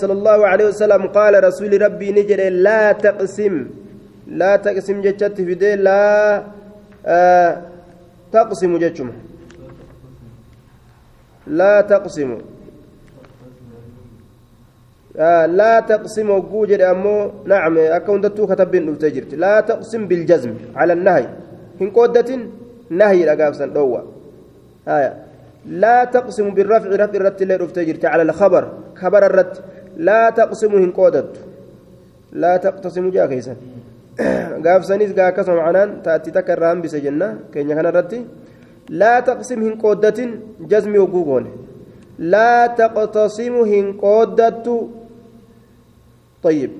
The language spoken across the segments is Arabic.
صلى الله عليه وسلم قال رسول ربي نجر لا تقسم لا تقسم جتت في دي لا آه تقسم جتشم لا تقسم آه لا تقسم وجوجر أمو نعم أكون دتو كتب نفتجرت لا تقسم بالجزم على النهي هن قودة نهي لقابسا دوا آية لا تقسم بالرفع رفع الرت اللي على الخبر خبر الرت لا تقسم هن قودت. لا تقتسم جا كيسا قابسانيس قا كسم عنان تأتي تكرام بسجنة كينيا كان الرتي لا تقسم هن قودة جزم وقوقون لا تقتسم هن قودة طيب.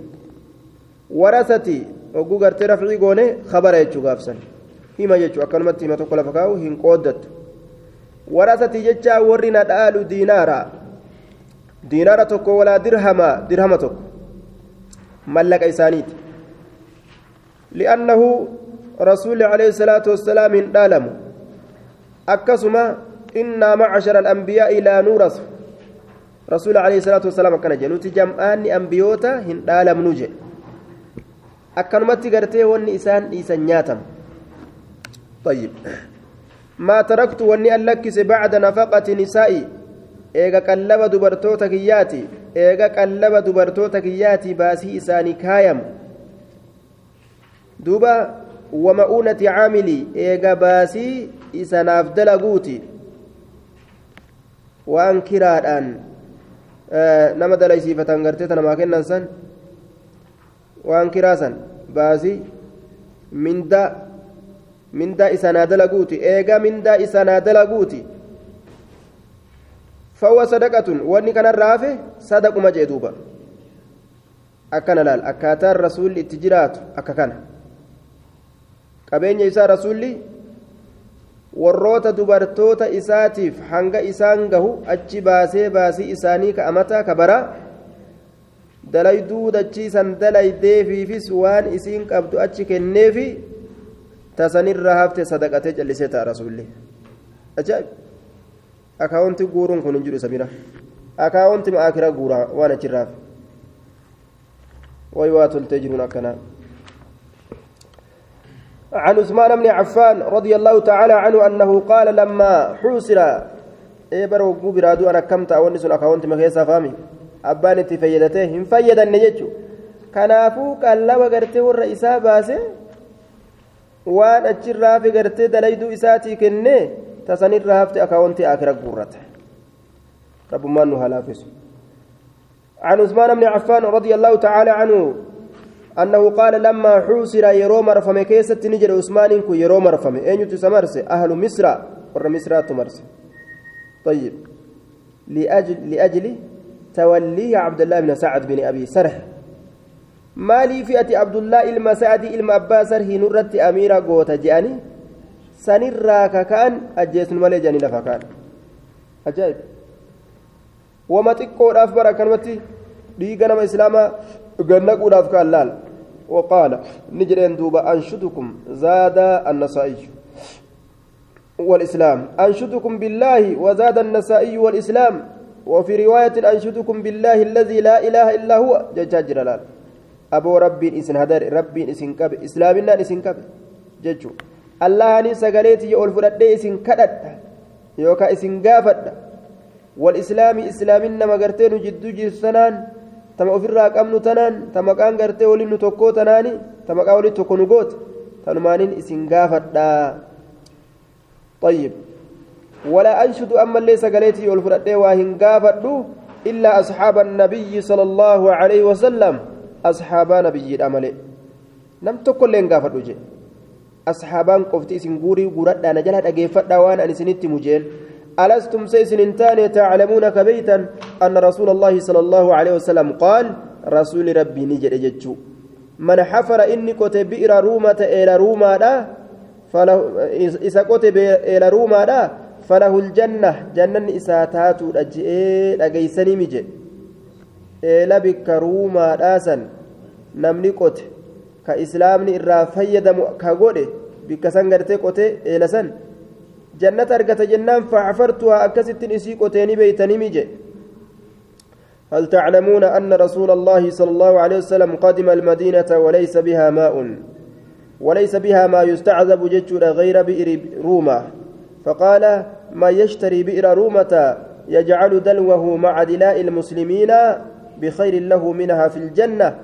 ورثتي. وقو قرتي رفعي قوني. خبر يجو قافسن هما يجو. أكلمت هما تقول فكاو هن قودت. ورثتي ججا ورنا دينارا تكو ولا درهما درهما تكو ملك إسانيت لأنه رسول عليه الصلاة والسلام دالم أكسما إنا معشر الأنبياء لا نورث رسول عليه الصلاة والسلام كان جنوتي جمعان أنبيوتا هن دالم نوجه akkanumatti gartee wanni isaan dhiisan nyaatan طيب ما تركت an lakkise bacda nafaqati nisaa'i. Eega qallaba dubartoota kiyyaati eega qallaba dubartoota kiyyaati baasii isaanii kaayamu duuba wama'uunati caamilii eega baasii isanaaf dalaguuti waan kiraadhaan nama dalaysiifatan gartee tanamaa kennan san waan kiraasan baasii mindaa mindaa isanaa dalaguuti eega mindaa isanaa dalaguuti wanni kanarraa hafe sadaquma jee duuba akkana laal akkaataan rasuulli itti jiraatu akka kana qabeenya isaa rasuulli warroota dubartoota isaatiif hanga isaan gahu achi baasee baasii isaanii ka amataa ka baraa dalayduu dachiisan dalaydeefiifis waan isiin qabdu achi kenneefi tasanirra hafte sadaqatee callisee ta'a rasuulli ajaa'ib akaawunti guuruun kun hin jiru isa bira akaawunti ma'aakira guuraa waan achirraaf way waa toltee jiruun akkanaa عن عثمان بن عفان رضي الله تعالى عنه أنه قال لما حوسر إبر وقو برادو أنا كمت أونس أكاونت مخيسا فامي أبان إتي فيدته هم فيدا نجتشو كنافو قلب قرتي والرئيسا باسه waan achirraa fi gartee dalayduu isaatii kennee tasanirraa hafte akaawwantii akira guurrate rabbummaan nu halaafisu عن عثمان بن عفان رضي الله تعالى عنه أنه قال لما حوسر يرو مرفم كيسة نجر عثمان كو يرو مرفم أين تسمرس أهل مصر ور مصر تمرس طيب لأجل لأجل تولي عبد الله بن سعد بن أبي سرح maalii fi'ati abdullaa ilma sa'adii ilma abbaa sarhii nurratti amiira goota je'ani sanirraa kaka'an ajjeesnu malee jedhanii lafa ka'an ajaa'ib wama xiqqoodhaaf bara akkanumatti dhiiga nama islaamaa gannaquudhaaf ka'an laal ni jedheen duuba anshudukum zaada annasaa'iy والإسلام أنشدكم بالله وزاد النسائي والإسلام وفي رواية أنشدكم بالله الذي لا إله إلا هو ججاجر لال aboo rabbiin isin hadare rabbiin isin qabe islaaminaan isin qabe jechuun allahanii sagaleetii ol fudhadhee isin kadhadha yookaan isin gaafadha wal islaamii islaamin nama gartee nu jidduu jirtu tanaan tama ofirraa qabnu tanaan ta maqaan gartee waliin nu tokkoo tanaani ta maqaa waliin tokko nu goota tanumaaniin isin gaafadha طيب ولا أنشد أما اللي سقليتي والفرد واهن قافدو إلا أصحاب النبي صلى الله عليه وسلم asxaabaa nabiyyiidha malee nam tokkollee hin gaafadhu jee asxaabaan qofti isin guurii guuradhaana jala dhageeffadhaa waan an isinitti mujeen. ألستم سيسن تاني تعلمون كبيتا أن رسول الله صلى الله عليه وسلم قال رسول ربي نجد جتشو من حفر إني كتب بئر رومة إلى روما دا فله إذا كتب إلى روما دا فله الجنة جنة إساتات أجئ أجيسني مجد eela bikka ruumaadhaasan namni qote ka islaamni irraa fayyadamu ka godhe bikka san gartee qote eela san. Jannata argata jennaan facafartuhaa akkasittin isii qoteeni beeytanimi je هل تعلمون أن رسول الله صلى الله عليه وسلم قدم المدينة وليس بها ماء وليس بها ما يستعذب ججر غير بئر رومة فقال ما يشتري بئر رومة يجعل دلوه مع دلاء المسلمين بخير له منها في الجنة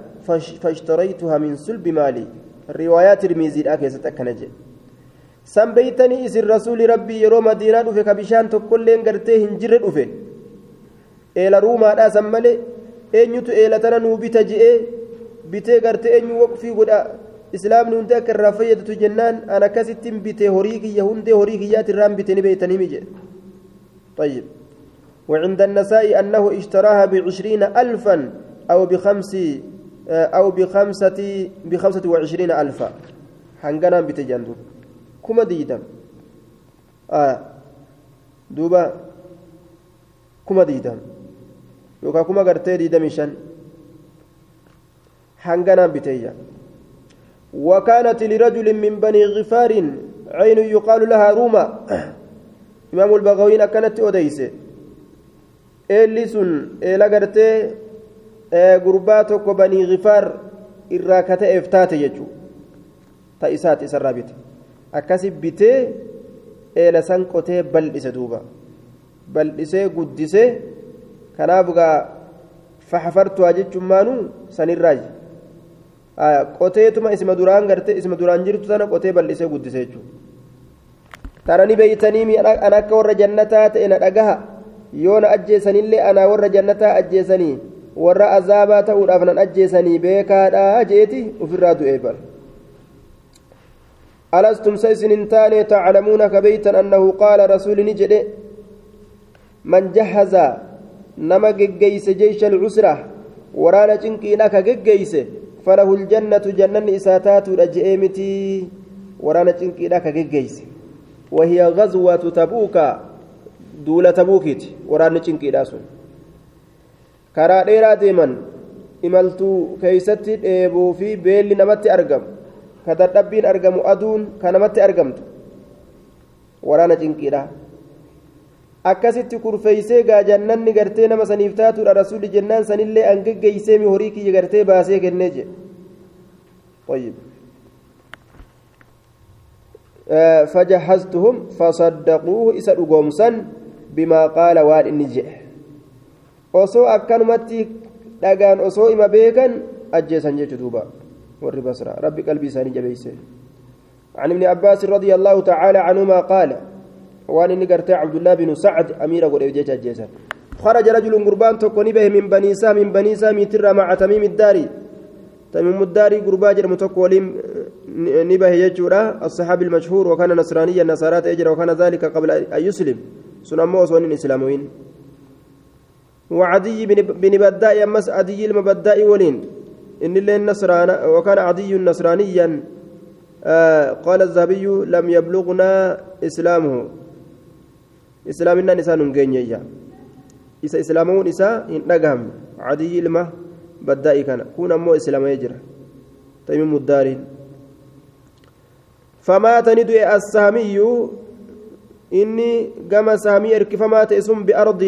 فاشتريتها من سلب مالي الروايات الميزي الأكيسة أكنجي san beeytanii isin rasuuli rabbii yeroo madiinaa dhufe ka bishaan tokkolleen gartee hin jirre dhufe eela ruumaadhaa san malee eenyutu eela tana nuu bita je'ee bitee gartee eenyu waqfii godha islaamni hundi akka irraa fayyadatu jennaan an akkasittiin bitee horii kiyya hundee horii kiyyaati irraan bite ni beeytanii mi jedhe طيب وعند النساء أنه اشتراها بعشرين ألفا أو بخمس أو بخمسة بخمسة وعشرين ألفا. حنقنا بتجندو. kuma diidam duuba kuma diidam yookaan kuma gartee diidamii shan hanganaan biteeyya وكانت لرجل من بني غفار عين يقال لها روما. إمام البغوين كانت أوديس إليسون إلى قرتي gurbaa tokko banii gifaar irraa ka ta'eef taate jechuudha ta isaati isarraa bite. Akkasi bitee eela san qotee bal'ise duuba. Bal'isee guddisee kanaaf gaa faxafartuwaa jechummaanu sanirraaji qoteetuma isma duraan garte isma duraan jirtu sana qotee bal'isee guddise jechuudha tana ni beeytanii an akka warra jannataa ta'e na dhagaha. Yoo na ajjeesanillee anaa warra jannataa ajjeesanii. Warra azaabaa ta'uudhaaf nan ajjeesanii beekaadhaa jeeti ofirraa du'ee bara. ألستم سيسن تاني تعلمون كبيتا أنه قال رسول نجد من جهز نما جيس جيش العسرة ورانا جنكينا كجيس فله الجنة جنة إساتات رجئمتي ورانا جنكينا كجيس وهي غزوة تبوك دولة تبوكيت ورانا جنكينا سن karaa dheeraa deeman imaltuu keeysatti dheebuu fi beelli namatti argamu ka dadhabbiin argamu aduun ka namatti argamtu waraana cinqiidha akkasitti kurfeeysee gaa jannanni gartee nama saniif taatuudha rasuulli jennaan sanillee an geggeeyseemi horii kiyya gartee baasee kennee jedhe طيب فجهزتهم فصدقوه إسا أقومسا بما قال وان إني جئ osoo akkanumatti dhagaan osoo ima beekan ajjeesan jechu duuba. ور بصرة ربي قلبي ساني جبيسه عن ابن عباس رضي الله تعالى عنهما قال وان نقرت عبد الله بن سعد أقول إيجاج الجيسان خرج رجل قربان تكوني به من بني سام من بني سام ترى مع تميم الداري تميم الداري قربا جرم نبه يجورا الصحابي المشهور وكان نصرانيا نصارات اجر وكان ذلك قبل ان يسلم سنمو سنن اسلاموين وعدي بن بداء يمس عدي المبداء ولين. إن اللي النصران وكان عدي نصرانيا آه قال الذهبي لم يبلغنا إسلامه. إسلامنا نسان نجينيا إسا إسلامون إسا نقهم. عدي لما بدائي كان. كون أمو إسلام يجرى. تيمم الدارين. فمات ندوي السامي إني قام سامي إركفمات اسم بأرض.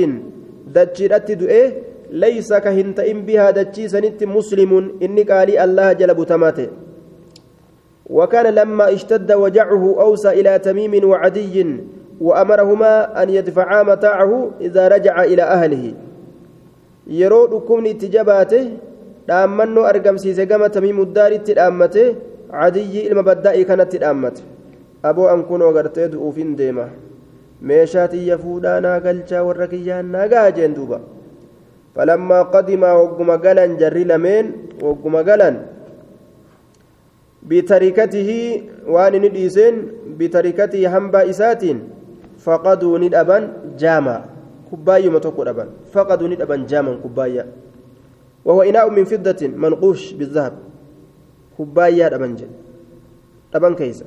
دجرت دوئه ليس كهنتئن بها دجي سنت مسلم إني قالي الله جل بتماته وكان لما اشتد وجعه أوصى إلى تميم وعدي وأمرهما أن يدفعا متاعه إذا رجع أهله yeroo dhukkubni itti jabaate dhaammannoo argamsiise gama tamiimu daaritti dhaammate cadiyyi ilma baddaa'ii kanatti dhaammate aboo an kunoo gartee du'uufin deema meeshaa tiyya fuudhaa naa galchaa warra kiyyaan naa gaha jeen duuba فلما قدم وقم قلن جري لمين وقم قلن بتركته وان نديسين بتركته هنبا إساتين فقدوا ندأبا جامع كباية متوكو أبا فقدوا ندأبا جاما كباية وهو إناء من فضة منقوش بالذهب كباية أبا جن أبا كيسا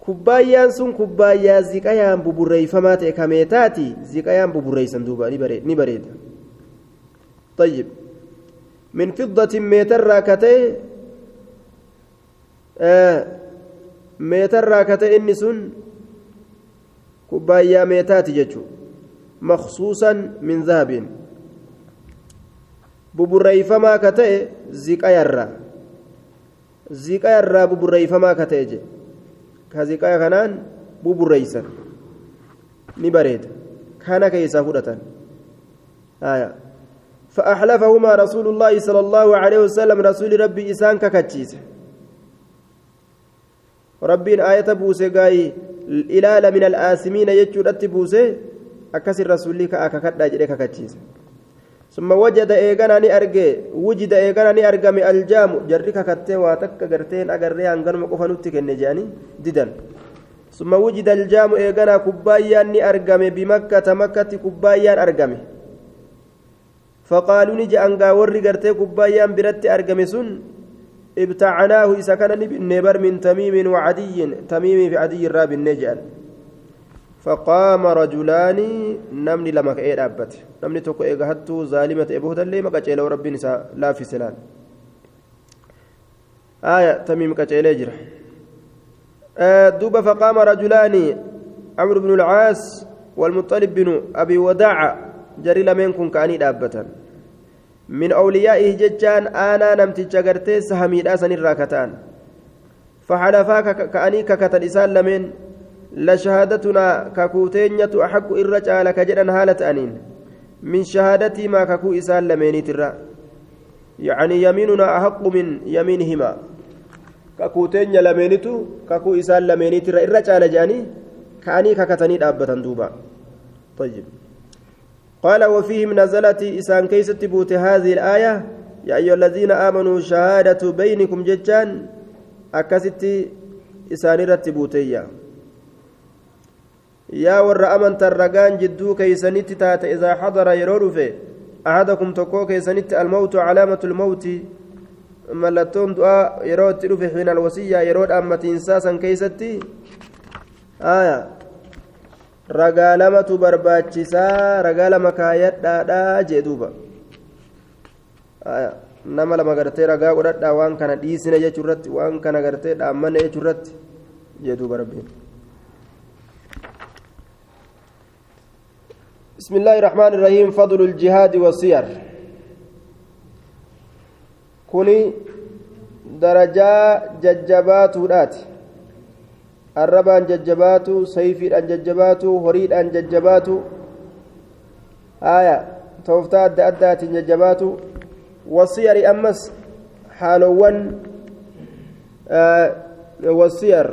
kubbaayyaan sun kubbaayyaa ziqayaan buburreeyfamaa ta'e kameetaati ziqayaan buburreeysan duuba ni bareeda طيب من فضة متر راكتي آه متر راكتي إني سن كبايا ميتات جتشو مخصوصا من ذهب buburreeyfamaa ka ta'e ziqayarraa ziqayarraa buburreeyfamaa ka ta'e je ka ziqaya kanaan buburreeysan. Ni bareeda. Kana keessaa fudhatan. فأحلفهما رسول الله صلى الله عليه وسلم رسول ربي إسان ككتشيس ربي آية بوسي قاي الإلال من الآسمين يجود بوسي أكسر رسولي كأككت أجري ككتشيس ثم وجد إيغانا ني أرجي وجد إيغانا ني أرجم الجام جري ككتة واتك قرتين أقري أنغن مقفنوتك النجاني ددن ثم وجد الجام إيغانا كبايا ني أرجم بمكة مكة كبايا أرجم فقالوا نجي أنغا وري قرتي كبايا برت أرجم سن ابتعناه إذا كان نبر من تميم وعدي تميم في عدي الراب النجال فقام رجلان نمني لما كأي أبت نمني توكو إيغهتو ظالمة إبوهد اللي ما قتل ربي نساء لا في سلال. آية تميم قتل جرح. آه دوب فقام رجلان عمرو بن العاص والمطلب بن أبي وداع جري لمن كن كأني دابة من أوليائه ججان أنا نمت جغرتي سهمي الأسن الراكتان فحلفا كأني ككتل إسان لمن لشهادتنا ككوتينية أحق الرجال كجدا هالة أنين. من شهادتي ما ككو إسان لميني ترى. يعني يميننا أحق من يمينهما. ككوتينيا لمينيتو ككو إسان لميني ترى. الرجال جاني كأني ككتني دابة دوبا. طيب. قال وفيهم نزلت إسان كيست بوت هذه الآية يا أيها الذين آمنوا شهادة بينكم ججان أكست إسان رتبوتيا yaa warra amantan ragaan jidduu keeysanitti taate idaa xadara yeroo dhufe ahadakum tokkoo keeysanitti almawtu calaamatu lmawti mallattoon du'aa yeroo itti dhufe xiina alwasiyyaa yeroo dhaammatiinsaa san keeysatti aya ragaa lamatu barbaachisaa ragaa lama kaayadhaadhaa jee duuba nama lama gartee ragaa godhadhaa waan kana dhiisine jechuu irratti waan kana gartee dhaammanne jechuu irratti jee duuba rabbiin بسم الله الرحمن الرحيم فضل الجهاد والسير. كوني درجة ججبات ودات الربان ججبات سيفي أن ججبات هريد أن ججبات آية توفتا أدى ججبات والسير أمس حالوان آه والسير.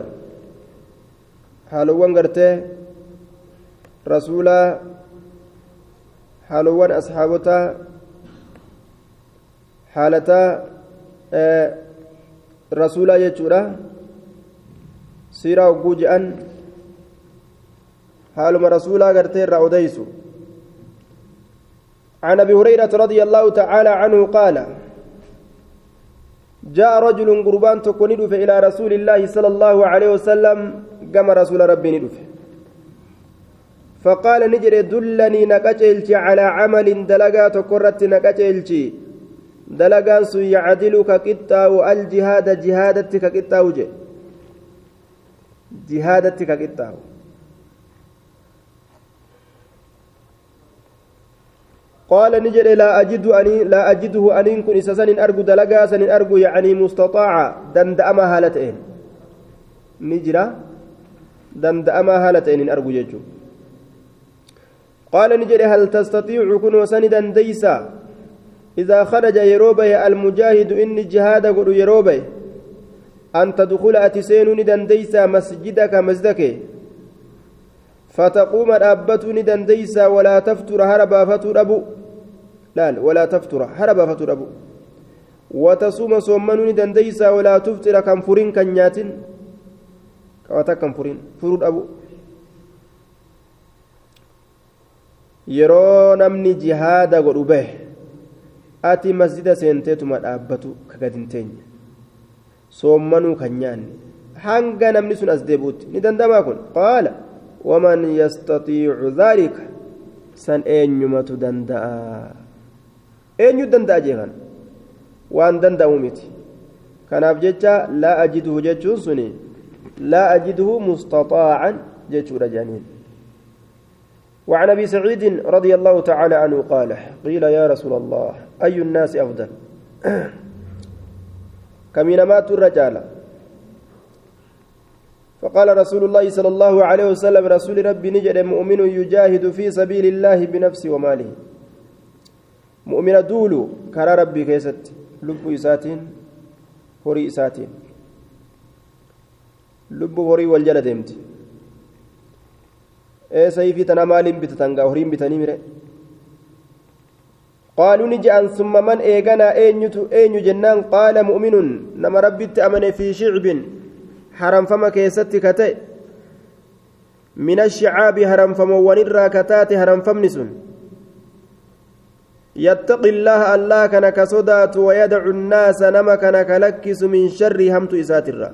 حالوان قرته رسولا haalowwan asxaabotaa haalataa rasuulaa jechuudha siiraa hogguu je'an haaluma rasuulaa gartee irraa odeysu عن ابي هريره رضي الله تعالى عنه قال جاء رجل قربان تكون إلى رسول الله صلى الله عليه وسلم كما رسول ربي ندفه فقال نجري دلني نكتلتي على عمل دلقا تكرت نكتلتي دلقا سو يعدل كقطاو الجهاد جهادتك كقطاو جي. جهادتك كقطاو قال نجري لا أجد أني لا أجده أن كن إسسن أرجو دلقا سن أرجو يعني مستطاعة دندأما هالتين نجرا دندأما هالتين أرجو يجو قال نجري هل تستطيع كن وسندا ديسا؟ إذا خرج يروبي المجاهد إني جهاد قل يروبي. أن تدخل أتسين ندن ديسا مسجدك مسجدك فتقوم الأبة ندن ديسا ولا تفتر هربا فتر أبو لا ولا تفتر هربا فتر أبو وتصوم صومن ندن ديسا ولا تفتر كنفرين كنيات كواتا فرود أبو. Yeroo namni jihaada godhu bahe ati masjida seenteetuma dhaabbatu ka gad hin teenye? Soommanuu kan nyaanne. Hanga namni sun as deebuutti ni dandamaa kun? Qaala waman yastatiicu dhaalika san eenyumatu danda'a? Eenyu danda'a jeekan waan danda'u miti. Kanaaf jecha laa ajiduhu jechuun suni laa ajiduhu mustaxaacan jechuudha jedhaniin وعن أبي سعيد رضي الله تعالى عنه قال قيل يا رسول الله أي الناس أفضل؟ كمينمات الرجال؟ فقال رسول الله صلى الله عليه وسلم رسول ربي نجد مؤمن يجاهد في سبيل الله بنفسه وماله. مؤمن دولو كرى ربي كيست لب إساتين هري إساتين. لب هري والجلد ديمتي maaliin bitatan gaa horiin bitanii mire qaaluu ni je'an summa man eeganaa eenyutu eenyu jennaan qaala mu'minuun nama rabbitti amane fi shicbin haramfama keessatti ka ta'e min ashicaabi haramfamoowwanirraa ka taate haramfamni sun يتقي الله الله كان كصدات ويدعو الناس نما كان كلكس من شر همت إساترا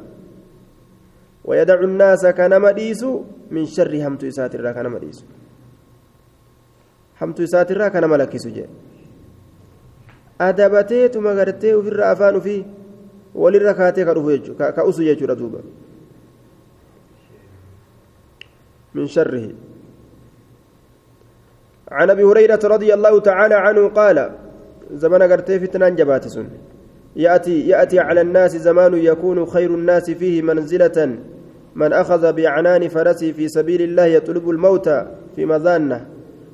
ويدعو الناس كان مديس من شر همت إساترا كان مديس همت إساترا كان ملكس جي أدبتي ثم غرتي وفي الرأفان في وللركاتي كأسو يجو دوبا من شره. عن أبي هريرة رضي الله تعالى عنه قال زمن قرتي فتنان جباتسون. ياتي يأتي على الناس زمان يكون خير الناس فيه منزلة من أخذ باعنان فرسه في سبيل الله يطلب الموت في مذانه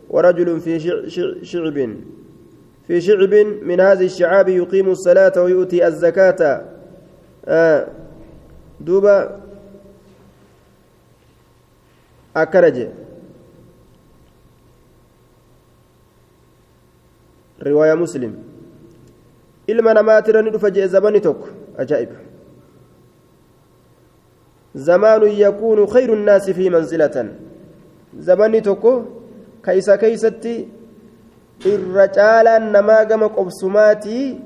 ورجل في شعب. في شعب من هذه الشعاب يقيم الصلاة ويؤتي الزكاة. آه دوبا أكرج. رواية مسلم. ilma namaatirani dhufa jee zamani tokko manzilatan zamanni tokko ka isa keeysatti irra caalaan namaa gama qobsumaatii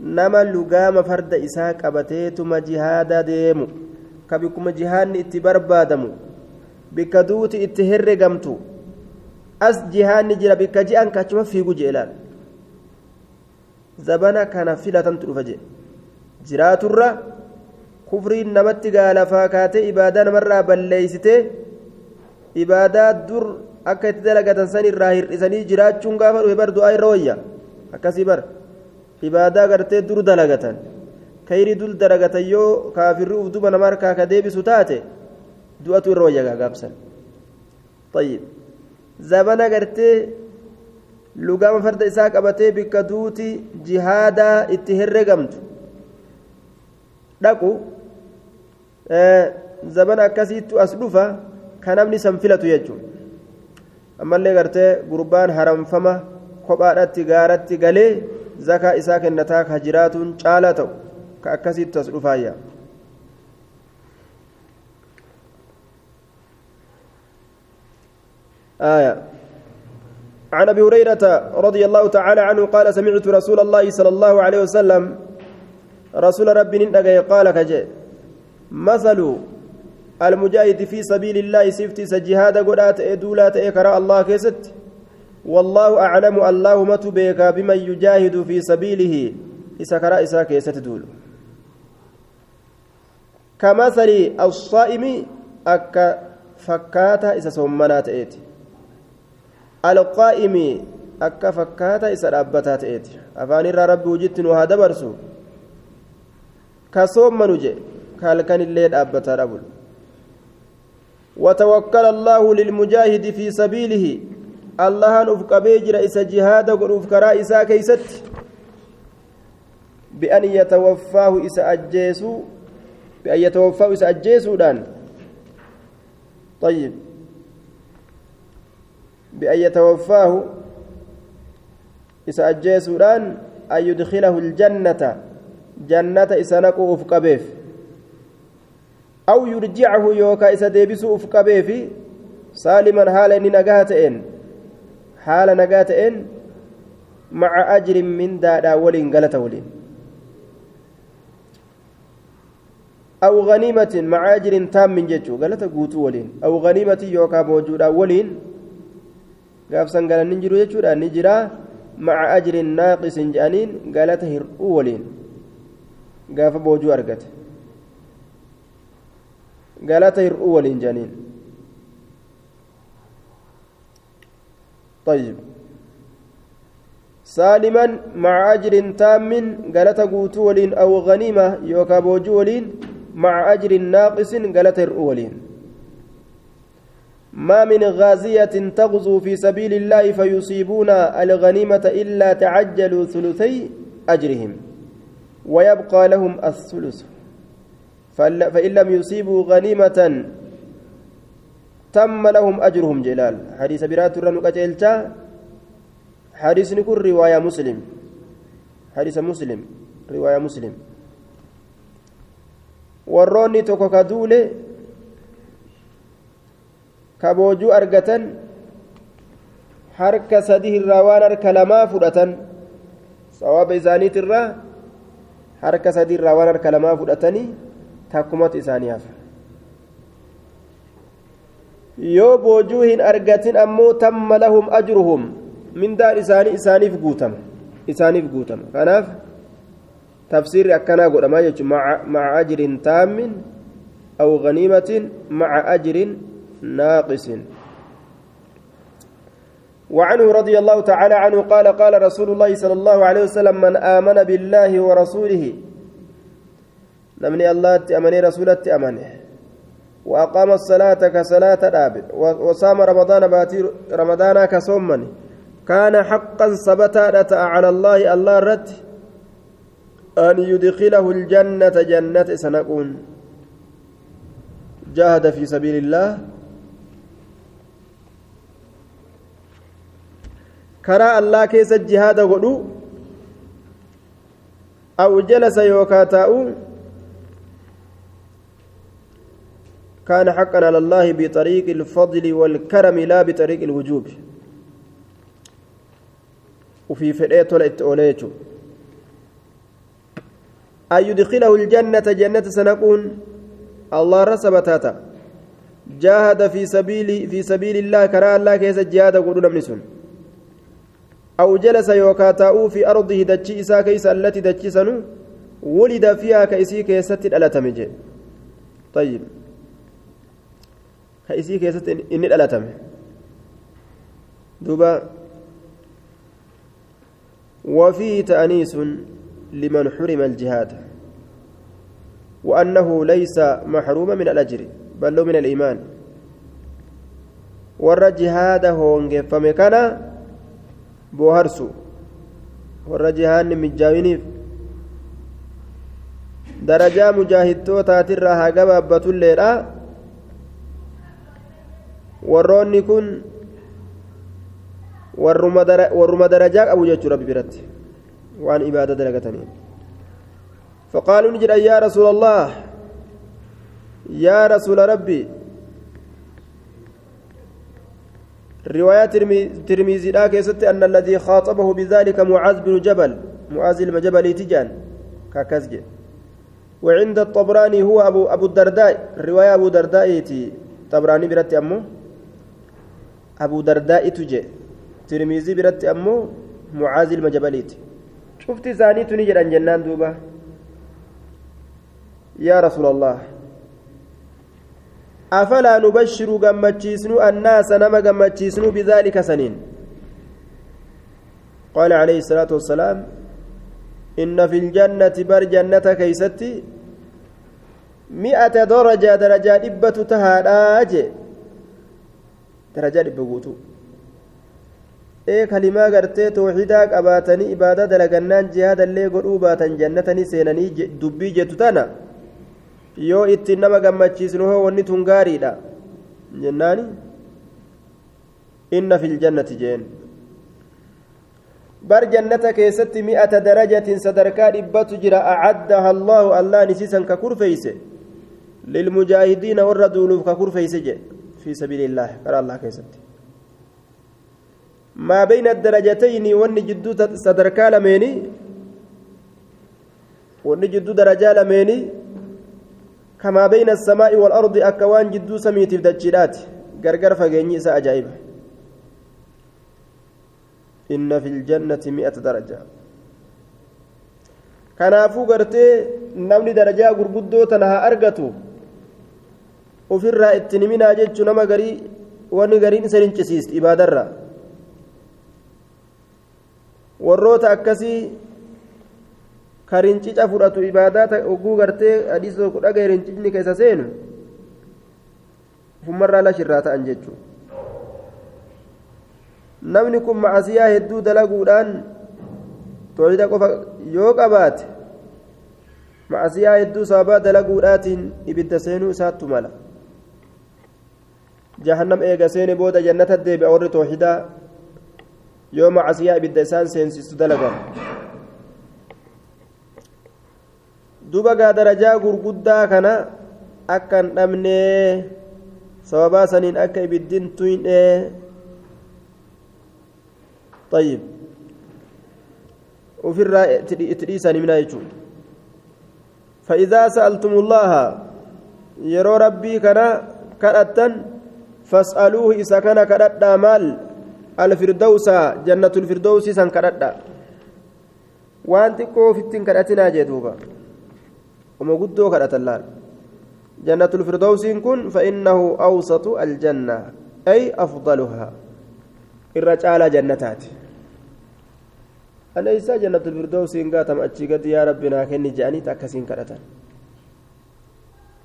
nama lugaama farda isaa qabateetuma jihaada deemu ka bikkuma jihaadni itti barbaadamu bikka duuti itti herregamtu as jihaadni jira bikka ji'an kachuma fiigu jeelaan zabana kana filatantu dhufa jedhe jiraaturra kufriin namatti gaalafaa kaatee ibaadaa namarraa balleeysitee ibaadaa dur akka itti dalagatan san irraa hir'isanii jiraachuun gaafa dhufe bar du'aa irra wayya akkasii bar ibaadaa gartee dur dalagatan kayrii dur dalagatan yoo kaafirri uf duba nama harkaa ka deebisu taate du'atu irra wayya gaagaabsan طيب zabana gartee lugama farda isaa qabatee bikka duuti jihaadaa itti herregamtu dhaqu Zabana akkasiittu as dhufa ka namni san filatu jechuun ammallee gartee gurbaan haramfama kophaadhatti gaaratti galee zakaa isaa kennataa ka jiraatuun caalaa ta'u ka akkasiittu as dhufaayya. آية عن ابي هريره رضي الله تعالى عنه قال سمعت رسول الله صلى الله عليه وسلم رسول ربي قال كجي مثل المجاهد في سبيل الله سفتي سجهاد قدات ادولات اكرا الله كيست. والله أعلم الله مت بك بمن يجاهد في سبيله. اسكرا إسا كيست دول. كمثل الصائم أك فكاتا إسا سمنات ايتي alqaa'imi akka fakkaata isa dhaabbataa ta'eeti afaan irraa rabbi hujitti nu haa dabarsu ka soommanu je ka halkanillee dhaabbataa dhabul وتوكل الله للمجاهد في سبيله. الله نف قبيجر إس جهاد قروف كرا كيست. بأن يتوفاه إس أجيسو بأن يتوفاه إس أجيسو دان. طيب. بأن يتوفاه إسا أجيسودان أن يدخله الجنة. جنة إسا نقو أفقبيف أو يرجعه يوكا إسا ديبسو أفقبيف سالما حالا نقاتئن حال نقاتئن مع أجر من دادا ولين قالت ولين. أو غنيمة مع أجر تام من جيتشو قالت قوتو ولين. أو غنيمة يوكا موجودا ولين. gaafsan galanni jiru jechuudha ni jira maca ajrin naaqisin jedhaniin galata hir'uu waliin gaafa boojuu argate galata hir'uu waliin jedhaniin طيب. سالما مع أجر تام قالت قوتو ولين أو غنيمة يوكا بوجو ولين مع أجر ناقص قالت ولين. ما من غازية تغزو في سبيل الله فيصيبون الغنيمة إلا تعجلوا ثلثي أجرهم ويبقى لهم الثلث. فإن لم يصيبوا غنيمة تم لهم أجرهم جلال حديث برات الرنوك جلتا حديث نكون رواية مسلم حديث مسلم رواية مسلم boojuu argatan harka sadii irraa waan harka lamaa fudhatan sawaaba isaaniitirraa harka sadii irraa waan harka lamaa fudhatanii takkumatu isaanii hafa yoo boojuu hin argatin ammoo tamma lahum ajruhum mindaan isaanii isaaniif guutama isaaniif guutama kanaaf tafsiirri akkanaa godhamaa jechuun maca ajrin taammin aw ganiimatin maca ajrin naaqisin وعنه رضي الله تعالى عنه قال قال رسول الله صلى الله عليه وسلم من آمن بالله ورسوله نمني الله أمني رسولة أمنه وأقام الصلاة كصلاة دابد وصام رمضان باتي رمضان كصومني. كان حقا ثبتا على الله الله رد أن يدخله الجنة جنة سنكون جاهد في سبيل الله. كرا الله كيس الجهاد غدو أو جلس يوكاتاؤ كان حقا على الله بطريق الفضل والكرم لا بطريق الوجوب. وفي فريت ولا اتوليتو أن يدخله الجنة جنة سنكون الله رسبتاتا جاهد في سبيل في سبيل الله كرا الله كيس الجهاد قولون من أو جلس يوكاتاؤ في أرضه دتشي إسا كيس التي دتشي سنو ولد فيها كيسي كيست الألتمجي طيب. كيسي كيست إن الألتم دوبا وفيه تأنيس لمن حرم الجهاد وأنه ليس محروما من الأجر بل من الإيمان ور جهاد هونج فمكان بوهرسو ور جهاد مجاوينيف درجة مجاهدتوتا ترى هاقبا بطليرا warroonni kun warruma darajaa qabu jechuu rabbi biratti. Waan ibaada dalagatanii فقالوا نجد يا رسول الله يا رسول ربي رواية لا كيست أن الذي خاطبه بذلك معاذ بن جبل معاذ المجبل تجان كاكزج وعند الطبراني هو أبو أبو الدرداء الرواية أبو درداء طبراني برتي أمه أبو درداء تجي ترمذي برتي أمه معاذ المجبليت شفت ثاني تنجر عن جنان دوبا يا رسول الله أفلا نبشر قمتشيسنو الناس نما قمتشيسنو بذلك سنين قال عليه الصلاة والسلام إن في الجنة بر جنة كيستي مئة درجة درجة إبة تهاراج درجة إبة قوتو ee kalimaa gartee tooxidaa qabaatanii ibaada dalagannaan jihaadallee godhuu baatan jannatanii seenanii dubbii jettu tana yoo ittiin nama gammachiisnu hoo wanni tun gaariidha jennaani inna fil jannati jeen bar jannata keessatti mi'ata darajatin sadarkaa dhibbatu jira acaddaha allaahu allaan isiisan ka kurfeeyse lilmujaahidiina warra duuluuf ka kurfeeyse jedhe sabiili illaahi kara allah keessatti maa bayna darajatayni wanni jidduu sadarkaa lameeni wanni jidduu darajaa lameeni kamaa bayna asamaa'i waalardi akka waan jidduu samiitiif dachiidhaati gargar fageenyi isa ajaa'iba inna fi ljannati mi'ata daraja kanaafuu gartee namni darajaa gurguddoo tana haa argatu ofirraa ittiin himinaa jechuu nama garii wanni gariin isa hincisiisti ibaadarraa. Warroota akkasii ka rincica fudhatu ibaadaa oguu gartee hadiisa tokko dhagaye rincicni keessa seenu ufummarraa lashirraa ta'an jechuudha namni kun macasiyaa hedduu dalaguudhaan tooyida qofa yoo qabaate macasiyaa hedduu sababaa dalaguudhaatiin ibidda seenuu isaattu mala jahannam eega seene booda jannata deebi'a warri tooxidaa yoo macasiyaa ibidda isaan seensistu dalagan duba gaa darajaa gurguddaa kana akka hin dhabnee sababaa saniin akka ibiddin tuyndhee طيب وفي الرأي تديسان من يجون فإذا سألتم الله يرو ربي كان كرتا فاسألوه إذا كان كرتا مال الفردوس جنة الفردوس سن كرتا وأنت كوفتين كرتنا جدوبا وما قدو كرتا اللال جنة الفردوس كن فإنه أوسط الجنة أي أفضلها. الرجال جنتات أليس جنة الفردوس إن قاتم أتشيقت يا ربنا كني جاني تأكسين كرتا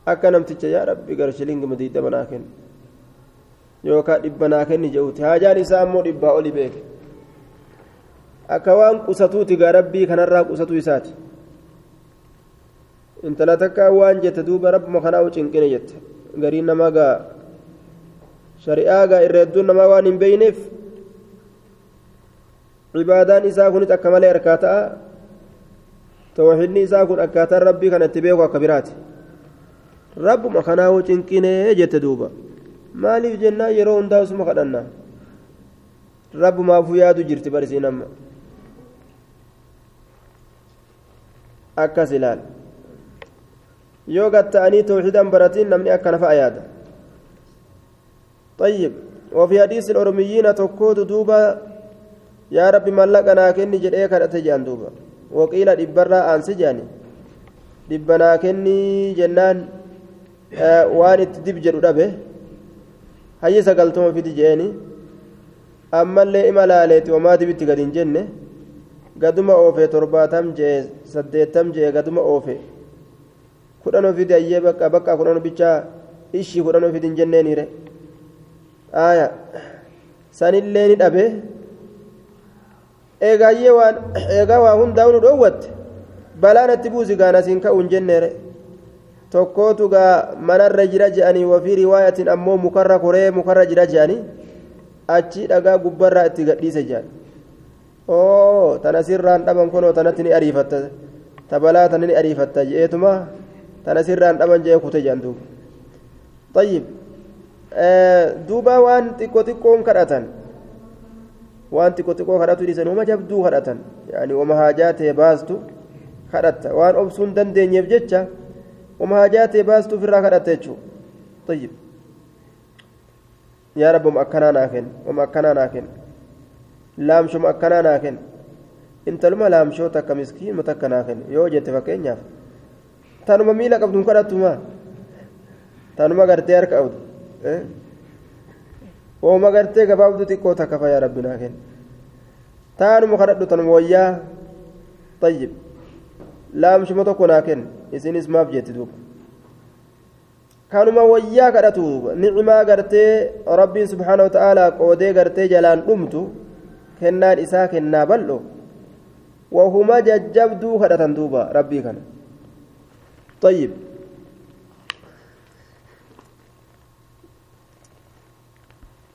namticha yaa rabbi garshilingi madiida manaa kenni yookaan dhibba naa kenni je'uuti haajaan isaa ammoo dhibbaa oli beeke akka waan qusatuuti gaa rabbii kanarraa qusatuu isaati intala takkaa waan jette duuba rabbuma kanaa cinqine jette gariin namaa gaa shari'aa gaa irra hedduun namaa waan hin beeyneef cibaadaan isaa kunis akka malee harkaa ta'a tawxiidni isaa kun akkaataan rabbii kana itti beeku akka biraati rabbuma kanaa cinqinee jette duuba maaliif jennaan yeroo hundaa usuma kadhanna rabbumaafuu yaadu jirti barisiin amma akkas ilaal yoo gatta'anii tawxiidan baratiin namni akkana fa'a yaada طيب وفي حديث الأرميين تكود دوبا يا ربي ملقنا كني جدئك أتجان دوبا وقيل دبرا أنسي جاني دبنا كني جنان آه وان التدب جدو دبه هاي سقلتم في دجاني أما اللي إما لاليت وما دبت قد جنة قدما أوفي ترباتم جي سديتم جي قدما أوفي kudhan ofii ayyee bakka bakka kudhan bichaa ishii kudhan ofii hin jenneeniire aya sanillee ni dhabe eegaayyee waan eegaa waa hundaa nu dhoowwatte balaan itti buusi gaana siin ka'u hin jenneere tokkootu gaa manarra jira je'anii wafii riwaayatiin ammoo mukarra koree mukarra jira je'anii achi dhagaa gubbarraa itti gadhiise je'an oo tana sirraan dhaban kunoo tanatti ni ariifatta tabalaa tana ni ariifatta je'eetuma tana sirraan dhaban je'ee kute je'an duuba طيب duuba waan xiqqoo xiqqoon kadhatan waan xiqqoo xiqqoo kadhatu dhiisan uma jabduu kadhatan yaani uma haajaa ta'e baastu kadhatta waan obsuun dandeenyeef jecha ta'e baastu ofirraa kadhatta jechuudha طيب yaa rabbi uma akkanaa naa kenna uma akkanaa naa kenna intaluma laamshoo takka miskiinuma takka naa kenna yoo jette fakkeenyaaf tanuma miila qabdu hin kadhattuma tanuma gartee harka qabdu ooma gartee gabaabdu xiqqoo takka fayyaa rabbi naa kenna taanuma kadhadhu tanuma wayyaa tayyib laamshuma tokko naa kenna isinis maaf jetti duuba kanuma wayyaa kadhatu nicimaa gartee rabbiin subhaana wata'aalaa qoodee gartee jalaan dhumtu kennaan isaa kennaa bal'o wahuma jajjabduu kadhatan duuba rabbii kana طيب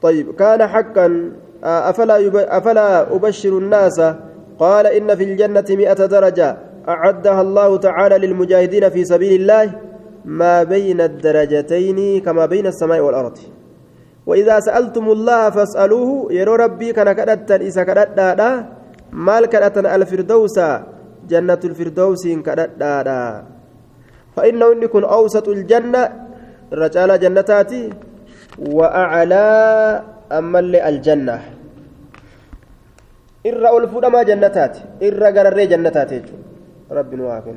طيب كان حقا أفلا. أفلا أبشر الناس قال إن في الجنة مئة درجة أعدها الله تعالى للمجاهدين في سبيل الله ما بين الدرجتين كما بين السماء والأرض. وإذا سألتم الله فاسألوه يرو ربي كان كدتا إسا كدتا مال كدتا الفردوس جنة الفردوس كدتا فإنه إن يكون أوسط الجنة الرجال جنتاتي وأعلى اللي الجنة. إر ألفود ما جنتات إر قرر جنتات رب واكن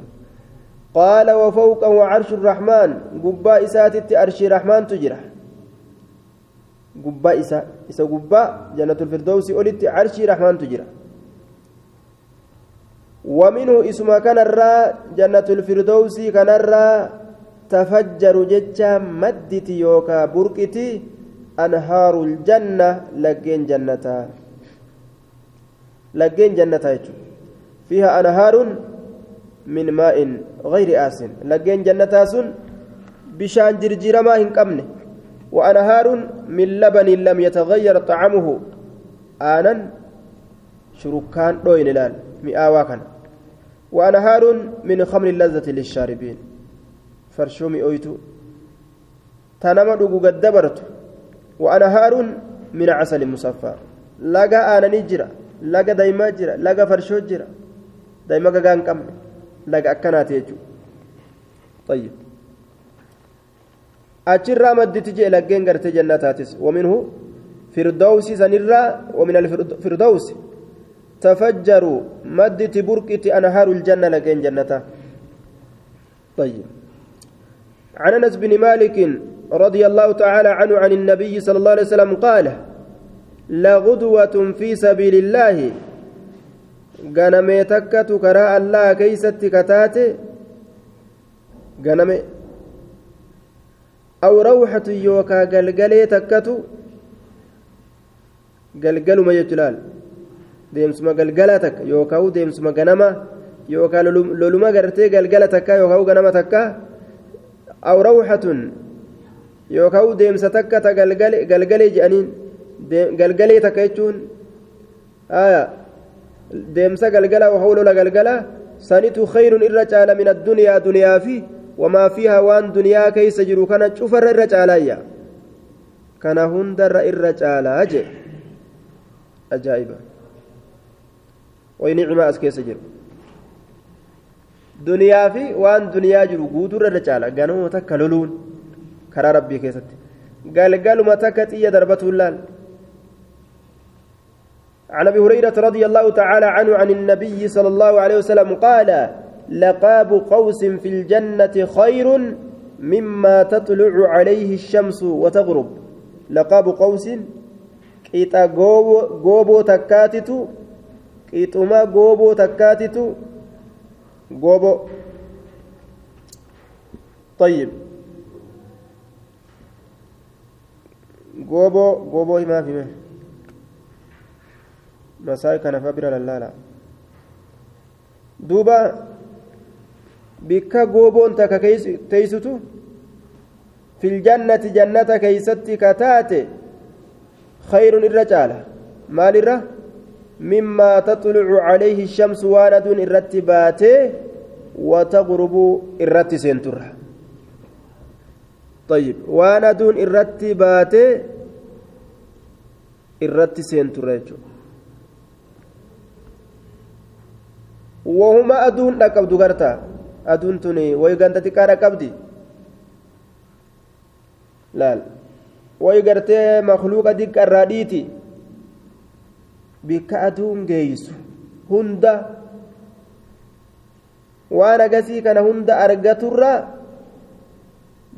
قال وفوقه عرش الرحمن قباء إساتت عرش الرحمن تجرح. قباء إسا إسا قباء جنة الفردوس أولت عرش الرحمن تجرح. ومنه اسم كان الرا جنة الفردوس كان الرا تفجر جتشا مدتي يوكا بركتي أنهار الجنة لقين جنتا. لقين جنتا فيها أنهار من ماء غير آسن. لقين جنتا سن بشان جرجير ما هنقمن وأنهار من لبن لم يتغير طعمه. آنا شركان دوين لال. مئاوا كان وأنهار من خمر اللذة للشاربين. فرشومي أويتو دوغو قد وأنهار من عسل مصفى لقى آنا نجرة لقى دايما جرة لقى فرشو جرة دايما قان كم أكنات يجو طيب أجرى مدت جي لقين قرت جناتاتس ومنه فردوس سنرى ومن الفردوس تفجروا مدت بركة أنهار الجنة لقين جنتا طيب عن أنس بن مالك رضي الله تعالى عنه عن النبي صلى الله عليه وسلم قال لغدوة في سبيل الله ganamee takkatu karaa allaa keeysatti kataate ganame aw rawxatu yookaa galgalee takkatu galgaluma jechu laal deemsuma galgalaa takka yookaan deemsuma ganama yookaan loluma gartee galgala takka yookaan ganama takka aw rawxatun yookaan deemsa takka ta galgalee jedhaniin galgalee takka jechuun deemsa galgala yookaan lola galgala sanitu khayrun irra caala min addunyaa duniyaa fi wamaa fiihaa waan duniyaa keeysa jiru kana cufarra irra caalaayya kana hundarra irra caalaa jee. Ajaa'iba. Way nicmaa as keessa jiru. Duniyaa fi waan duniyaa jiru guutuurra irra caala. Ganama takka loluun karaa rabbii keessatti. Galgaluma takka xiyya darbatuun laal عن أبي هريرة رضي الله تعالى عنه عن النبي صلى الله عليه وسلم قال لقاب قوس في الجنة خير مما تطلع عليه الشمس وتغرب. لقاب قوس qixa gooboo takkaatitu qixuma gooboo takkaatitu gooboo طيب. gooboo gooboo himaa fi masaa kana fa bira lallaala duuba bikka gooboon takka teeysutu filjannati jannata keeysatti kataate خير الرجال مال الره مما تطلع عليه الشمس واند الرتبات وتغرب الرت سنتر طيب واند الرتبات الرت سنتر وهما أدون لقب دغرتا أدون تني ويغنتي كارا قبدي لا, لا. way gartee makluuqa diqqarraa dhiiti bikka aduun geeysu hunda waan agasii kana hunda argaturra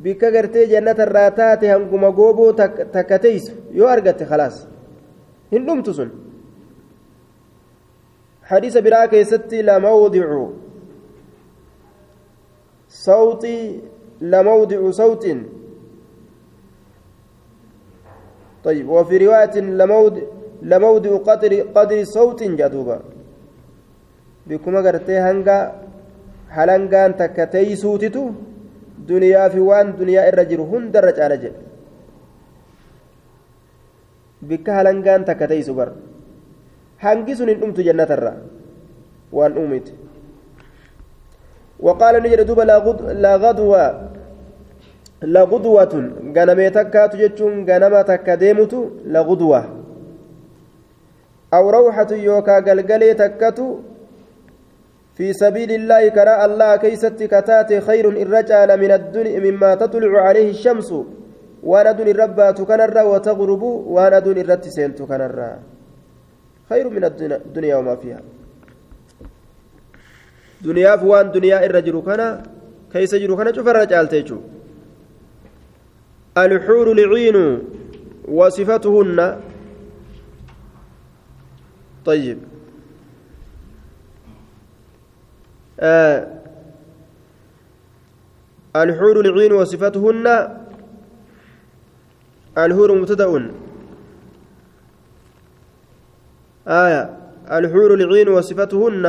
bikka gartee jannatarraa taate hanguma gooboo takka teeysu yoo argatte khalaas hin dhumtu sun حديث براء كيستي لموضع صوتي لموضع صوت. طيب وفي رواية لموضع لموضع قدر قدر صوت جدوبا. بكما قرتي هنگا هلنگان تكتي سوتتو دنيا في وان دنيا الرجل هند الرجال جل. بك هلنگان تكتي سبر هنگي سنين أمت جنة الرا وان أمت وقال نجد دوبا لا غدوة lagudwatun ganamee takkaatu jechuun ganama takka deemutu lagudwa aw rawxatu yookaa galgalee takkatu في سبيل الله كراء الله كيست كتات خير الرجال من الدنيا مما تطلع عليه الشمس وأنا دون الربات كنرا وتغرب وأنا دون الرت سنت كنرا خير من الدنيا وما فيها. دنيا فوان دنيا الرجل كان كيس جرو كان تيجو الحور العين وصفتهن. طيب. آه. الحور العين وصفتهن. الحور مبتدأ. آية. الحور العين وصفتهن.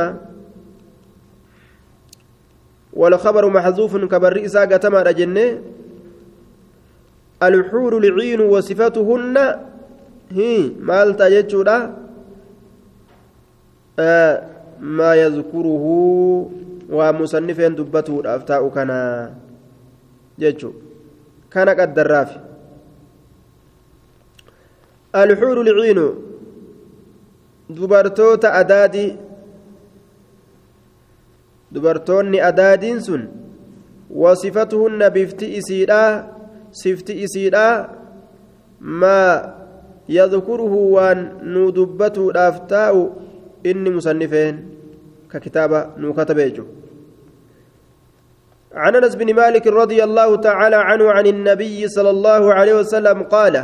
والخبر محذوف كبر إساءة تما رجنة. الحور العين وصفتهن. هي مالتا يجودا آه ما يذكره ومصنفين دبته الأفتاء كان جيتشو كان قد درافي. الحور العين dubartoota adaadii dubartoonni adaadiin sun wasifatuhunna bifti isiidha sifti isiidha maa yadkuruhu waan nu dubbatuudhaaf taa'u inni musannifeen ka kitaaba nuu katabe jechuudha عن انس بن مالك رضي الله تعالى عنه عن النبي صلى الله عليه وسلم قال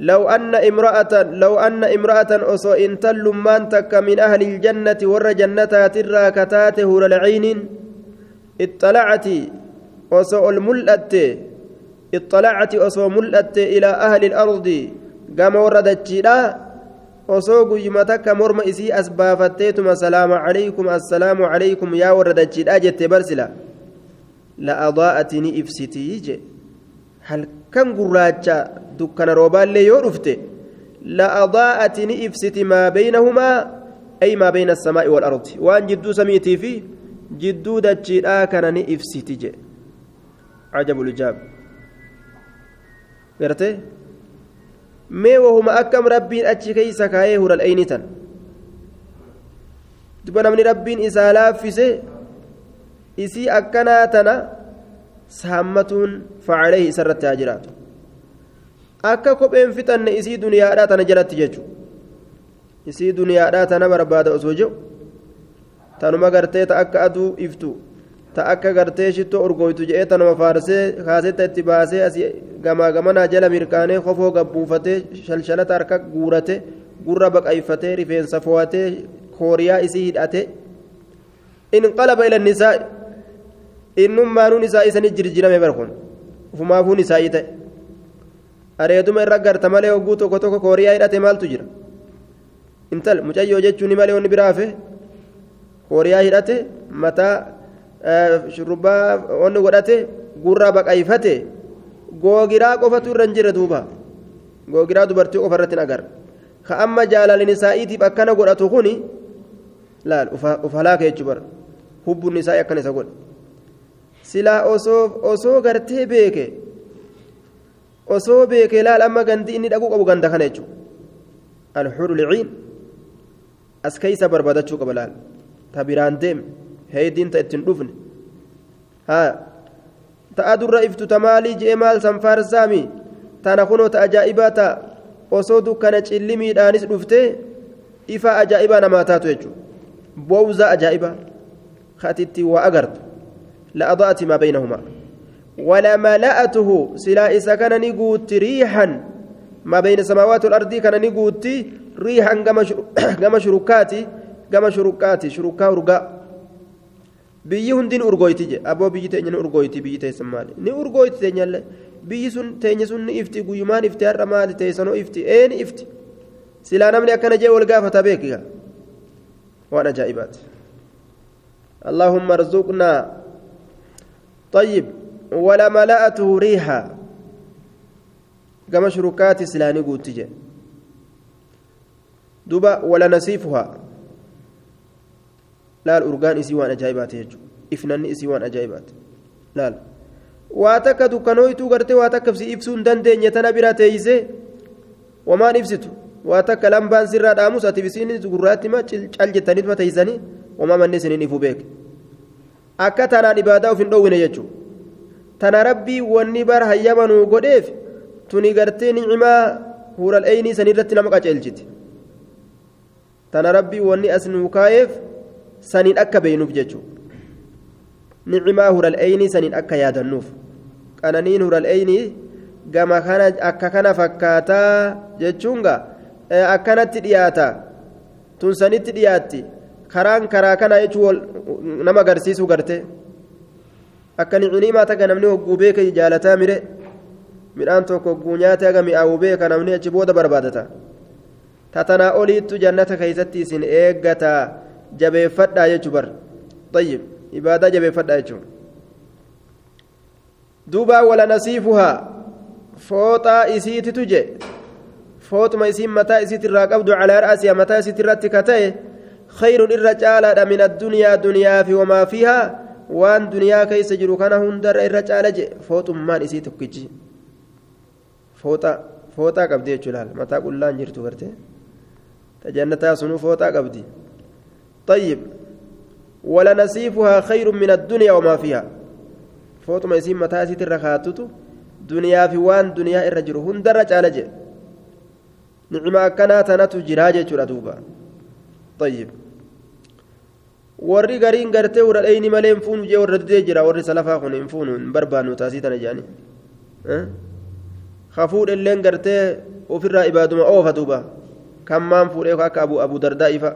لو ان امراه لو ان امراه اصو ان تلمان تك من أهل الجنه ور جنتها ترى كتات هور العين اطلعت اصو الملأت اطلعت اصو ملأت إلى أهل الأرض قام وردت takka morma isii as baafatteetuma salaama calaykum assalaamu calaykum yaa warra dachiidha jette barsila la'adaa'ati ni ibsitii je halkan gurraacha dukkana roobaallee yoo dhufte la'adaa'ati ni ibsiti maa baynahumaa ay maa bayna assamaa'i walardi waan jidduu samiitii fi jidduu dachiidhaa kana ni ibsiti je cajabuljaab gartee mee wahuma akkam rabbiin achi keeysa kaayee hural aynitan duba namni rabbiin isaa laaffise isii akkanaa tana saammatuun facalee isarratti haa jiraatu. Akka kopheen fixanne isii duniyaadhaa tana jalatti jechu. Isii duniyaadhaa tana barbaada osoo jedhu tanuma gartee ta akka aduu iftu ta akka gartee shittoo urgooytu jedhee tanuma faarsee kaasetta itti baasee asii gamaa gamanaa jala mirkaanee kofoo gabbuufatee shalshalata harka guurate gurra baqayfatee rifeensa fo'atee kooriyaa isii hidhate inqalaba ila nisaa innummaanuun isaa isanii jirjirame barkun ufumaafuun isaa'ii ta'e areeduma irra garta malee hogguu tokko tokko kooriyaa hidhate maaltu jira intal mucayyoo jechuun malee wanni biraafe kooriyaa hidhate mataa shurrubbaa wanni godhate gurra baqayfate googiraa qofatu irra hin jirre duuba googiraa dubartii qofa irratti agarra ka amma jaalalin isaa'iitiif akkana godhatu kuni laal ufalaaka jechuu bara hubbuun isaa akkana isa godhe silaa osoo gartee beeke osoo beeke laal amma gandi inni dhaquu qabu ganda kana jechuudha alxuru liciin as keeysa barbaadachuu qaba laal ta biraan deeme heeydiin ta ittiin dhufne haa ta'a durra iftu ta maalii je'e maal san faarsaami tana kunoo ajaa'ibaa ta osoo dukkana cillimiidhaanis dhufte ifa ajaa'ibaa namaa taatu jechuudha bowza ajaa'ibaa katitti waa agartu la'adaati maa baynahumaa ولملأته سلا إسا كان نقوت ريحا ما بين السماوات والأرض كان نقوت ريحا كما شركاتي كما شركاتي شركا ورقا biyyi hundiin urgooyti je aboo biyyi teenya ni urgooyti biyyi teessan maali ni urgooyti teenyallee biyyi sun teenya sun ni ifti guyyumaan ifti har'a maali teessanoo ifti ee ni ifti silaa namni akkana jee wal gaafata beekiga waan ajaa'ibaati اللهم ارزقنا طيب ولا ملأته ريحا كما شركات سلاني قوتي دوبا ولا نسيفها laal urgaan isii waan ajaa'ibaati jechuudha ifnanni isii waan ajaa'ibaati laal waa takka dukkanooytuu gartee waa takka ibsuu hin dandeenye tana bira teeysee wamaan ibsitu waa takka lambaan sirraa dhaamus ati isiin gurraatti ma cal jettaniituma teeysanii akka tanaan ibaadaa of hin dhoowwine jechuudha tana rabbii wanni bar hayyamanuu godheef tuni gartee nicimaa huural eeynii sanirratti nama qaceelchiti tana rabbii wanni as nuu kaayeef saniin akka beeynuuf jechuudha nicimaa hural eeynii saniin akka yaadannuuf qananiin hural eeynii gama kana akka kana fakkaataa jechuunga akkanatti dhiyaata tun sanitti dhiyaatti karaan karaa kana jechuun nama agarsiisuu garte. Akka ni'inimaa taga namni hogguu beeka jaalataa mire midhaan tokko hogguu nyaate haga mi'aawuu beeka namni achi booda barbaadata. Tatanaa oliittu jannata keessatti isin eeggataa jabeeffadhaa jechuu bar. Xayyib ibaadaa jabeeffadhaa jechuun. Duuba haa fooxaa isiititu je fooxuma isiin mataa isiitirraa qabdu calaa ra'asiyaa mataa isiitirratti ka ta'e khayrun irra caalaadha min addunyaa duniyaa fi wamaa fiihaa waan duniyaa keessa jiru kana hundarra irra caala je fooxummaan isii tokkichi fooxaa fooxaa qabdi jechuu laal mataa qullaan jirtu gartee tajannataa sunuu fooxaa qabdi طيب ولنسيفها خير من الدنيا وما فيها فوتما يسيم متاسي ترخاتتو دنيا في وان دنيا الرجل هندر جالج نعمة كانت نتو جراجة دوبا طيب warri gariin gartee warra dheyni malee hin fuunu jee warra didee jira warri salafaa kun hin fuunu hin barbaannu taasii tana jedhani hafuudha illeen gartee ofirraa ibaaduma oofa duuba kan maan fuudhee akka abu abu dardaa'ifa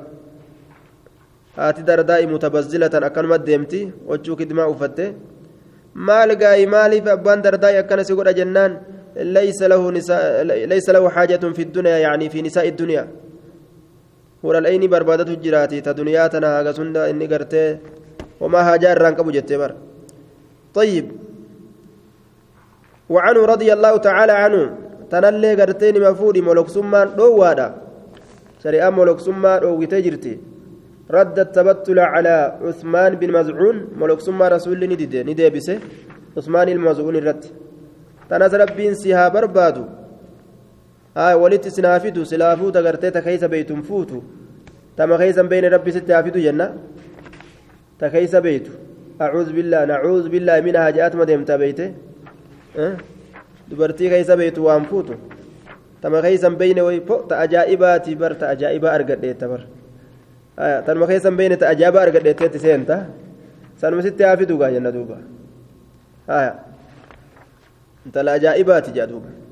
haati dardaa'i mutabazzilatan akkanuma deemti hochuu kidmaa uffatte maal gaayi maaliif abbaan dardaa'i akkana godha jennaan laysa lahu xaajatun fi dunyaa yaanii fi nisaa'i dunyaa hural'ayni barbaadatu jiraati. Ta duniyaa tana haga sunda inni gartee homaa haajaa irraan qabu jettee bara. طيب وعنه رضي الله تعالى عنه تنلي قرتين مفودي ملوك سمان دوادا شريعة ملوك سمان دوغتي جرتي رد التبتل على عثمان بن مزعون ملوك سمان رسول ندي ندي بسه عثمان المزعون الرد تنزل بين سيها بربادو sinaafidu silaafuu tagartee ta keeysa beeytun fuutu tama keeysan beyne rabbi sitti haafidu jenna ta keeysa beeytu acuuz billaa nacuuz billaahi minahaa je'atuma deemtaa beeyte dubartii keeysa beeytu waan fuutu tama keeysan beyne way po ta ajaa'ibaati bar ta ajaa'ibaa argadheetta bar tanuma keeysan beyne ta ajaa'ibaa argadheetteetti seenta sanuma sitti haafidu gaa jenna duuba intala ajaa'ibaati jedha duuba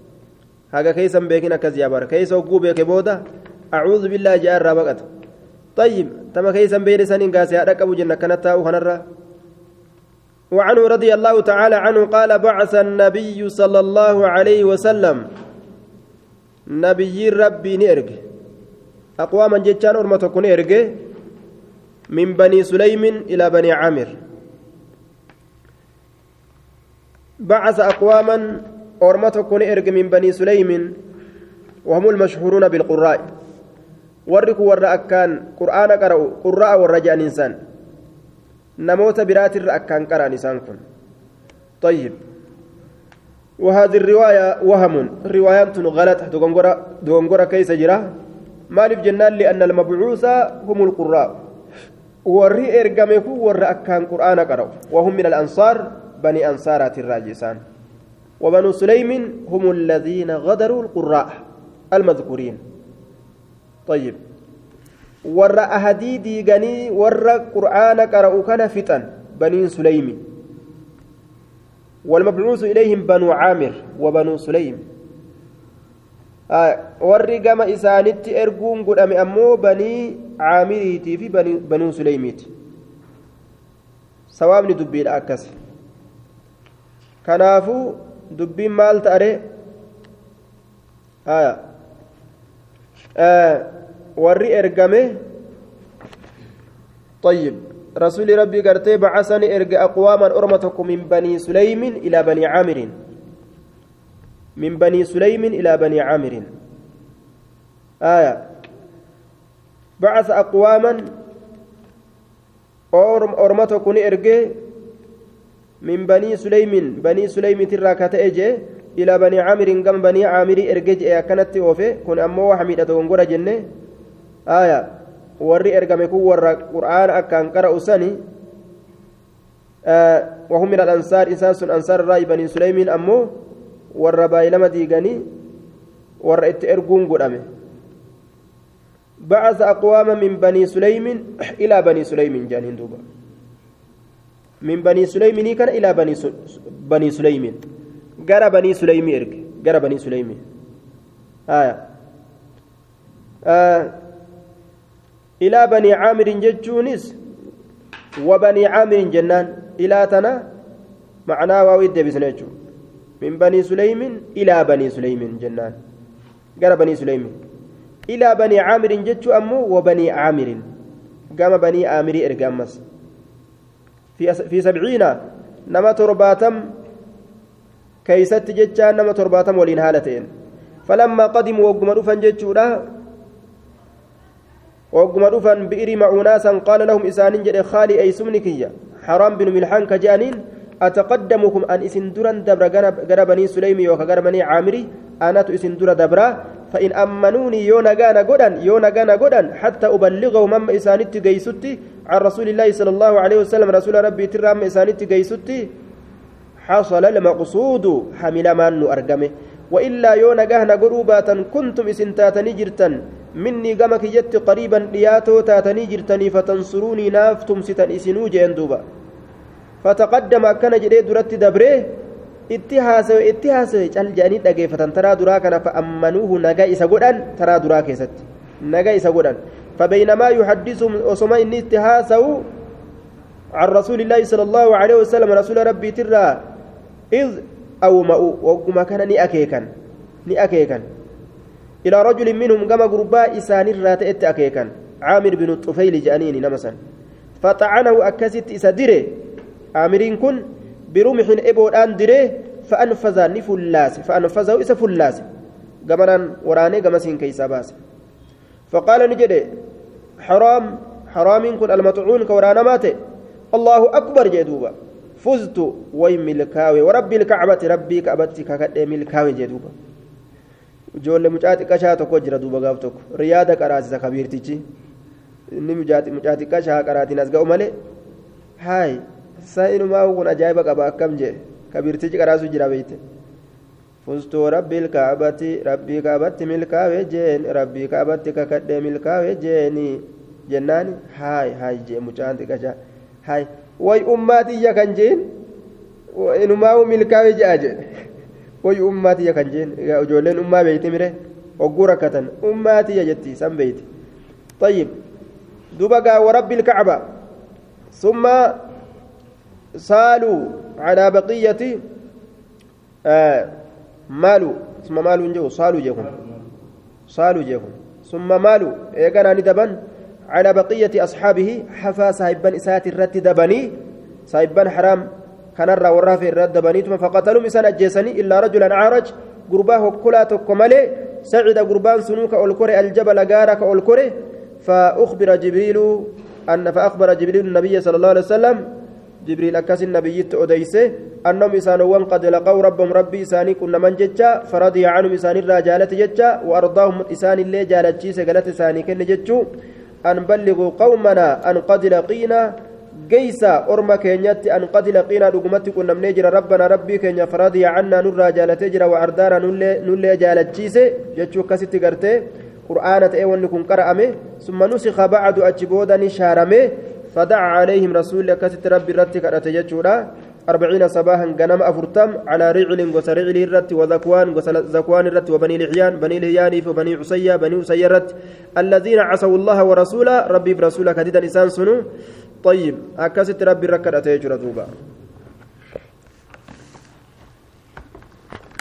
haga keeysan beekin akkas jaabar keeysa hogguu beeke booda acuudhu billaahi jaa irraa baqata طيب تما كيسا بين سنين قاسي هذا أبو جنة كانت وخنرة وعنه رضي الله تعالى عنه قال بعث النبي صلى الله عليه وسلم نبي ربي نيرج أقواما جتان أرمتك نيرج من بني سليم إلى بني عامر بعث أقواما أرمتك ni erge من بني سليم وهم المشهورون بالقراء. warri kun warra akkaan qur'aana qara'u qurra'a warra je'an insaan namoota biraatirra طيب. وهذه الرواية وهم. رواية غلط. dogongora keessa jira. maaliif jennaan لأن المبعوث هم القراء. warri ergamu kun warra قرآن قرأوا وهم من الأنصار بني أنصارات الراجسان. وبنو سليم هم الذين غدروا القراء المذكورين. طيب. ور أهدي ديغني ور قرآن قرأوا كان فتن بني سليم. والمبعوث إليهم بنو عامر وبنو سليم. آه ور قام إسانت إرقون قدام أمو بني عامريتي في بني بنو سليميت سوابني دبي مال تأري آه warri ergame طيب رسول ربي قرتي بعثني ارجع اقواما ارمتكم من بني سليم إلى بني عامر من بني سليم إلى بني عامر آية بعث اقواما ارمتكم ارجع من بني سليم بني سليم تراكت أجي إلى بني عامر قم بني عامر إرجج كانت وفي كن أمو حميدة ونقول جنة. آية. وري إرجمكو ور قرآن أكان قرأ سني. آه وهم من الأنصار إنسان أنصار رأي بني سليم أمو. ور بايلما ديغني ور إتئرقون قدامه بعث أقواما من بني سليم إلى بني سليم جانين دوبا. من بني سليم كان إلى بني بني سليم. gara banii suleymi erge gara banii suleymi aya إلى بني عامر جتشونس وبني عامر جنان. إلى تنا. معناه واويد بسنجو. من بني سليم إلى بني سليم جنان. قال بني سليم. إلى بني عامر جتشو أمو وبني عامر. قام بني عامر إرقامس في سبعين نما ترباتم كيست جتشان نما ترباتم ولين هالتين. فلما قدموا وقم رفن جتشورا وقم بئر معوناسا قال لهم إسان جد خالي أي سمنكية حرام بن ملحان كجانين أتقدمكم أن إسن درا دبر غرا بني سليمي وكغرا بني عامري أنا إسن درا دبرا فإن أمنوني يونا غانا غدان يونا غانا غدان حتى أبلغه مم إسانتي جيستي عن رسول الله صلى الله عليه وسلم رسول ربي ترام إسانتي جيستي حصل المقصود حمل ما أرقمه وإلا يونا غانا غروبة كنتم إسنتاتني جرتا مني قمك جت قريبا لياتو تاتني جرتني فتنصروني نافتم ستن إسنو جندوبا فتقدم أكن جري درت دبره itti haasawe itti haasawe cal jedhanii dhageeffatan. Taraa duraa kana fa'ammanuuhu nagaa isa godhan taraa duraa keessatti. Nagaa isa godhan. فبينما يحدثهم وسما إني اتهاسوا عن رسول الله صلى الله عليه وسلم رسول ربي ترى إذ أو مأو وقما كان ني أكيكا ني أكيكا إلى رجل منهم قام قرباء إسان الرات أكيكا عامر بن الطفيل جانيني نمسا فطعنه أكست إسدره عامرين كن برمح إبودان دريه فأنفذ نفلاس فأنفذه إسا فلاس قمنا وراني قمسين كيسا باس فقال نجد حرام حرام كن المطعون كورانا ماتي الله أكبر جدوبا فزت وي ملكاوي وربي الكعبة ربي كعبتي كاكد ملكاوي جدوبا xiqqashaa tokko jira duuba gaaf tokko. Riyaada qaraasisa kabiirtichi. Inni mucaa xiqqashaa qaraatiin as ga'u malee haay saa'inumaa kun ajaa'iba qaba akkam jee kabiirtichi qaraasu jira beeyte fustuu rabbii kaabatti rabbii kaabatti milkaawee jeen rabbii kaabatti kakadhee milkaawee jeeni jennaani haay haay jee mucaan xiqqashaa haay way ummaatiyya kan jeen inumaa milkaawee je'a jee way ummaatiyya kan jeen ijoolleen ummaa beeyti mire hogguu rakkatan ummaatiyya jetti san beeyti طيب دبقا ورب الكعبة ثم سالوا على بقية آه مالوا ثم مالوا جو صالوا جيكم. صالوا جيكم. ثم مالوا إيقنا ندبن على بقية أصحابه حفا صاحبا إسات الرد دبني صاحبا حرام كان الرا والرافع الرد دبنيتم فقتلوا مسان أجيسني إلا رجلا عارج قرباه كلا تكمله سعد قربان سنوك أولكوري الجبل قارك أولكوري فأخبر جبريل أن فأخبر جبريل النبي صلى الله عليه وسلم جبريل أكاس النبي أديسه أنهم إسانوان قد لقوا ربهم ربي إساني كنا من جتشا فرضي عنهم إساني الرجالة جتشا وأرضاهم إساني اللي جالتشي سقلت إساني كن جتشو. أن بلغوا قومنا أن قد لقينا جيسا أرما كينيات أن قد لقينا رقمت كنا من نجر ربنا ربي كينيا فرضي عنا نرى جالة جرا وأردانا نولي جالتشي جتشو كاسيتي قرتي. قرآنة إيوان كن قرأمه ثم نسخ بعد أجبودني شارمه فدعا عليهم رسول كست ربي رتك أتججولا أربعين صباحا غنم أفرتم على رعل وسرعل الرت وذكوان وذكوان الرت وبني لحيان بني لحيان وبني عصية بني عصية الرت الذين عصوا الله ورسوله ربي برسوله كديدا إنسان سنو. طيب أكست ربي ركد أتججولا